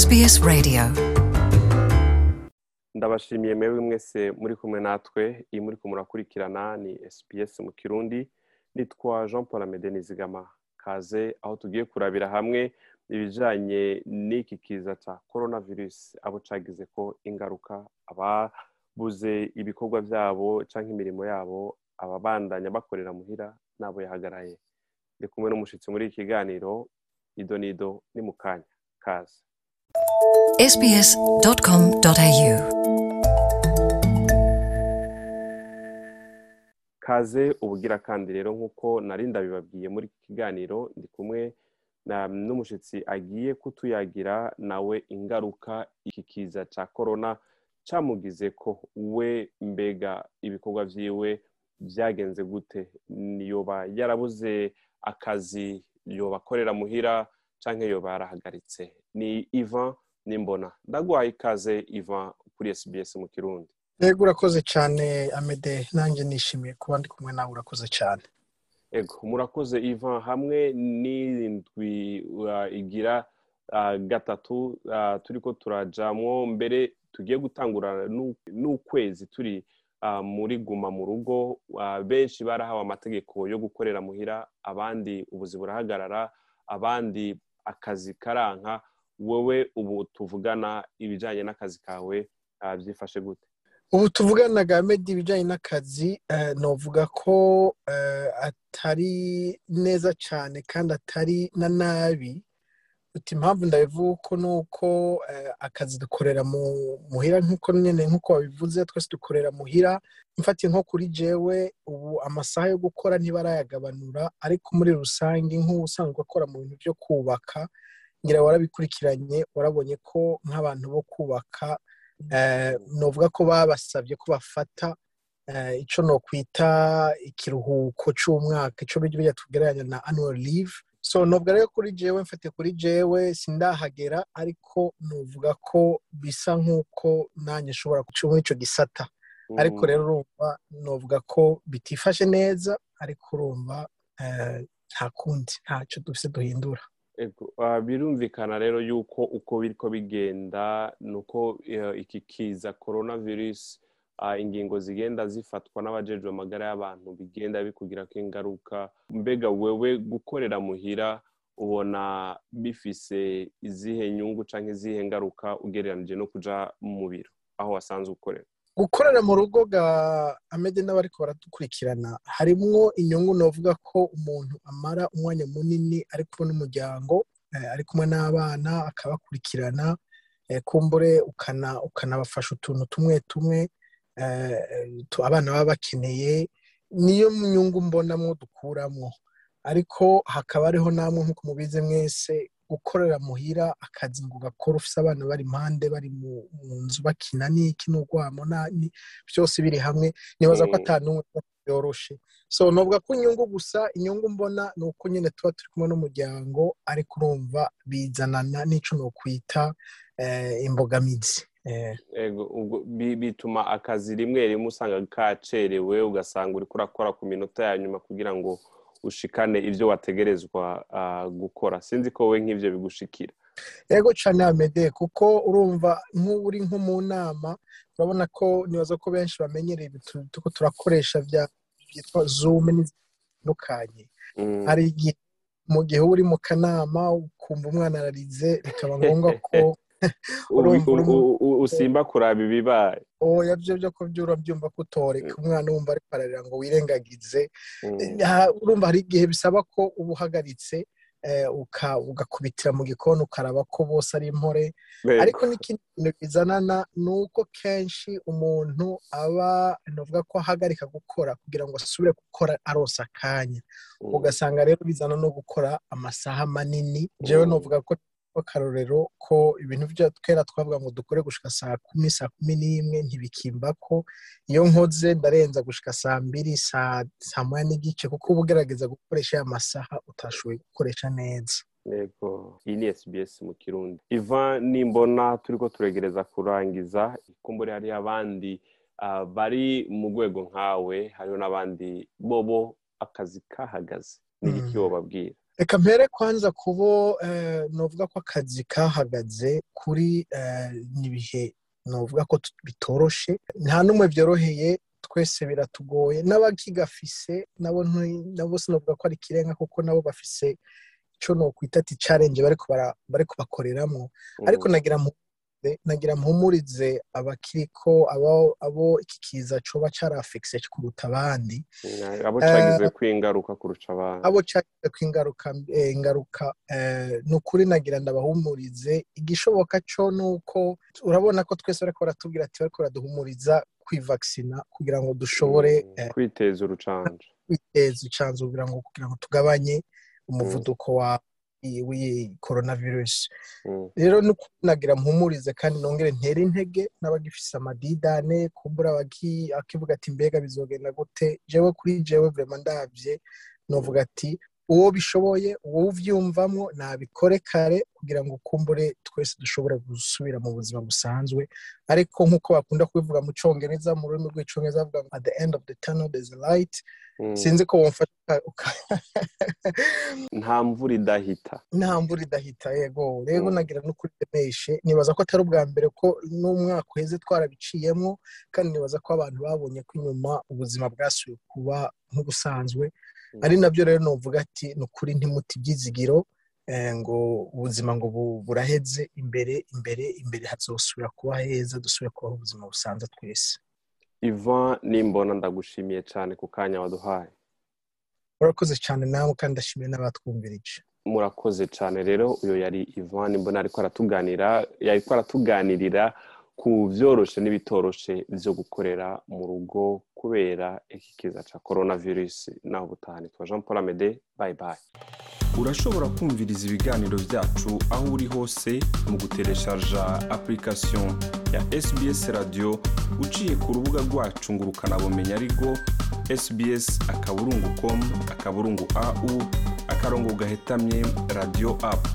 SBS Radio. Ndabashimiye mwebwe mwese muri kumwe natwe iyi muri murakurikirana ni SBS mu kirundi nitwa jean paul amede nizigama kaze aho tugiye kurabira hamwe ibijyanye n'iki kiza cya korona virusi abo cyagize ko ingaruka ababuze ibikorwa byabo cyangwa imirimo yabo ababandanya bakorera muhira n'abo yahagaraye. Ndi kumwe n'umushyitsi muri iki kiganiro ido n'ido ni mu kanya. Kaze. sbs.com.au kaze ubugira kandi rero nk'uko nari ndabibabwiye muri iki kiganiro ndi kumwe n'umushyitsi agiye kutuyagira nawe ingaruka iki kiza cya korona cyamugize ko we mbega ibikorwa byiwe byagenze gute? Yoba yarabuze akazi yoba akorera muhira cyangwa yoba yarahagaritse. Ni ivan nimbona. Ndaguhaye ikaze ivan kuri SBS mu kirundi. Yego urakoze cyane amede nanjye nishimiye kuba ndi kumwe nawe urakoze cyane. Ego murakoze ivan. Hamwe n'irindwi uh, igira uh, gatatu uh, turi ko turajamwo. Mbere tugiye gutangura n'ukwezi turi muri guma mu rugo. Benshi barahawe amategeko yo gukorera muhira abandi ubuzi burahagarara abandi akazi karanka. Wowe ubu tuvugana ibijyanye n'akazi kawe byifashe gute? Ubu tuvugana ga medi ibijyanye n'akazi navuga ko atari neza cyane kandi atari na nabi. Impamvu ndabivuga uko ni uko akazi dukorera muhira nk'uko nyine nk'uko wabivuze twese dukorera muhira. Mfatiye nko kuri jewe ubu amasaha yo gukora ntibarayagabanura ariko muri rusange nk'ubusanzwe akora mu bintu byo kubaka ngira warabikurikiranye warabonye ko nk'abantu bo kubaka navuga ko babasabye ko bafata icyo nokwita ikiruhuko cy'umwaka icyo bijya tugereranya na annual leave. So nubwo rero kuri jewe mfate kuri jewe sindahagera ariko nuvuga ko bisa nk'uko nanjye nshobora guca muri icyo gisata. Ariko rero urumva nuvuga ko bitifashe neza ariko urumva nta kundi ntacyo duhindura. Birumvikana rero yuko uko biriko bigenda ni uko iki kiza korona virusi ingingo zigenda zifatwa n'abajejwe amagara y'abantu bigenda bikugira ko ingaruka. Mbega wewe gukorera muhira ubona bifise izihe nyungu cyangwa izihe ngaruka ugereranije no kuja mu biro? Aho wasanzwe ukorera. Gukorera mu rugo ga amede n'abariko baradukurikirana. Harimwo inyungu navuga ko umuntu amara umwanya munini ari kumwe n'umuryango ari kumwe n'abana akabakurikirana kumbure ukanabafasha utuntu tumwe tumwe abana baba bakeneye niyo nyungu mbonamo dukuramo ariko hakaba hariho namwe nk'uko mubizi mwese gukorera muhira akazi ngo gakora ufite abana bari impande bari mu nzu bakina n'iki n'urwamo byose biri hamwe nibaza ko atanu yoroshe. So nubwo ko inyungu gusa inyungu mbona ni uko nyine tuba turi kumwe n'umuryango ariko urumva bizanana n'icyo nokwita imbogamizi. Bituma akazi rimwe rimwe usanga kacerewe ugasanga uri kurakora ku minota ya nyuma kugira ngo ushikane ibyo wategerezwa gukora. Sinzi ko wowe nk'ibyo bigushikira. Yego cyane amede kuko urumva nk'ubu uri nko mu nama urabona ko nibaza ko benshi bamenyereye ko turakoresha byitwa zume zitandukanye hari igihe mu gihe uba uri mu kanama ukumva umwana ararize bikaba ngombwa ko usimba kuraba ibibaye. Oya byo byo ko byumva ko utoreka umwana wumva ariko ararira ngo wirengagize. Urumva hari igihe bisaba ko uba uhagaritse ugakubitira mu gikoni ukaraba ko bose ari impore. Ariko n'ikindi kintu bizanana ni uko kenshi umuntu aba navuga ko ahagarika gukora kugira ngo asubire gukora arosa akanya. Ugasanga rero bizana no gukora amasaha manini. Jewe navuga ko akarorero ko ibintu bya twera twavuga ngo dukore gushika saa kumi saa kumi n'imwe ntibikimba ko iyo nkoze ndarenza gushika saa mbiri saa moya n'igice kuko uba ugerageza gukoresha ya masaha utashoboye gukoresha neza. Yego iyi ni SBS mu kirundi. Iva nimbona turi ko turegereza kurangiza kumbure hari abandi bari mu rwego nkawe hariho n'abandi. Bobo akazi kahagaze. Ni iki bababwira reka mpere kwanza kubo novuga ko akazi kahagaze kuri n'ibihe novuga ko bitoroshe. Nta n'umwe byoroheye twese biratugoye. N'abakigafise nabo nabo sinavuga ko ari ikirenga kuko nabo bafise icyo nokwita ati challenge bari kubakoreramo ariko nagira nagira mpumurize abakiriko abo abo iki kiza coba carafekise kuruta abandi. Abo cagize kwingaruka kurusha abandi. abo cagize kwingaruka ingaruka ni ukuri nagira ndabahumurize igishoboka co nuko urabona ko twese bariko baratubwira ati bariko baraduhumuriza kwivaksina kugira ngo dushobore kwiteza urucanco kwiteza urucanco kugira ngo tugabanye umuvuduko wa w'iyi coronavirus rero ni nagira mpumurize kandi nongere ntere intege n'abagifise amadidane kumbura akivuga ati mbega bizogenda gute? Jewe kuri jewe vrema ndavye novuga ati uwo bishoboye uwo uvyumvamo nabikore kare kugira ngo kumbure twese dushobore gusubira mu buzima busanzwe. Ariko nk'uko bakunda kubivuga mu congereza mu rurimi rw'icongereza bavuga ngo at the end of the tunnel there's a light. Sinzi ko wamfata nta mvura idahita. Nta mvura idahita yego. Rero nagira no kuri demeshe nibaza ko atari ubwa mbere ko n'umwaka uheze twarabiciyemo kandi nibaza ko abantu babonye ko inyuma ubuzima bwasubiye kuba nk'ubusanzwe. Ari na byo rero nuvuga ati ni ukuri ntimuti ibyizigiro ngo ubuzima ngo buraheze imbere imbere imbere hazosubira kuba heza dusubire kubaho ubuzima busanzwe twese. Ivan nimbona ndagushimiye cyane ku kanya waduhaye. Murakoze cyane nawe kandi ndashimiye n'abatwumvirije. Murakoze cyane rero uyu yari ivan nimbona ariko aratuganira ariko aratuganirira ku byoroshe n'ibitoroshe byo gukorera mu rugo kubera iki kiza cya korona virusi naho ubutahane twa jean paul amede. Bayi bayi urashobora kumviriza ibiganiro byacu aho uri hose mu gutereshaja apurikasiyo ya sbs radiyo uciye ku rubuga rwacu ngo ukanabumenya ariko sbs akaburungu komu akaburungu au akarongo gahetamye radiyo apu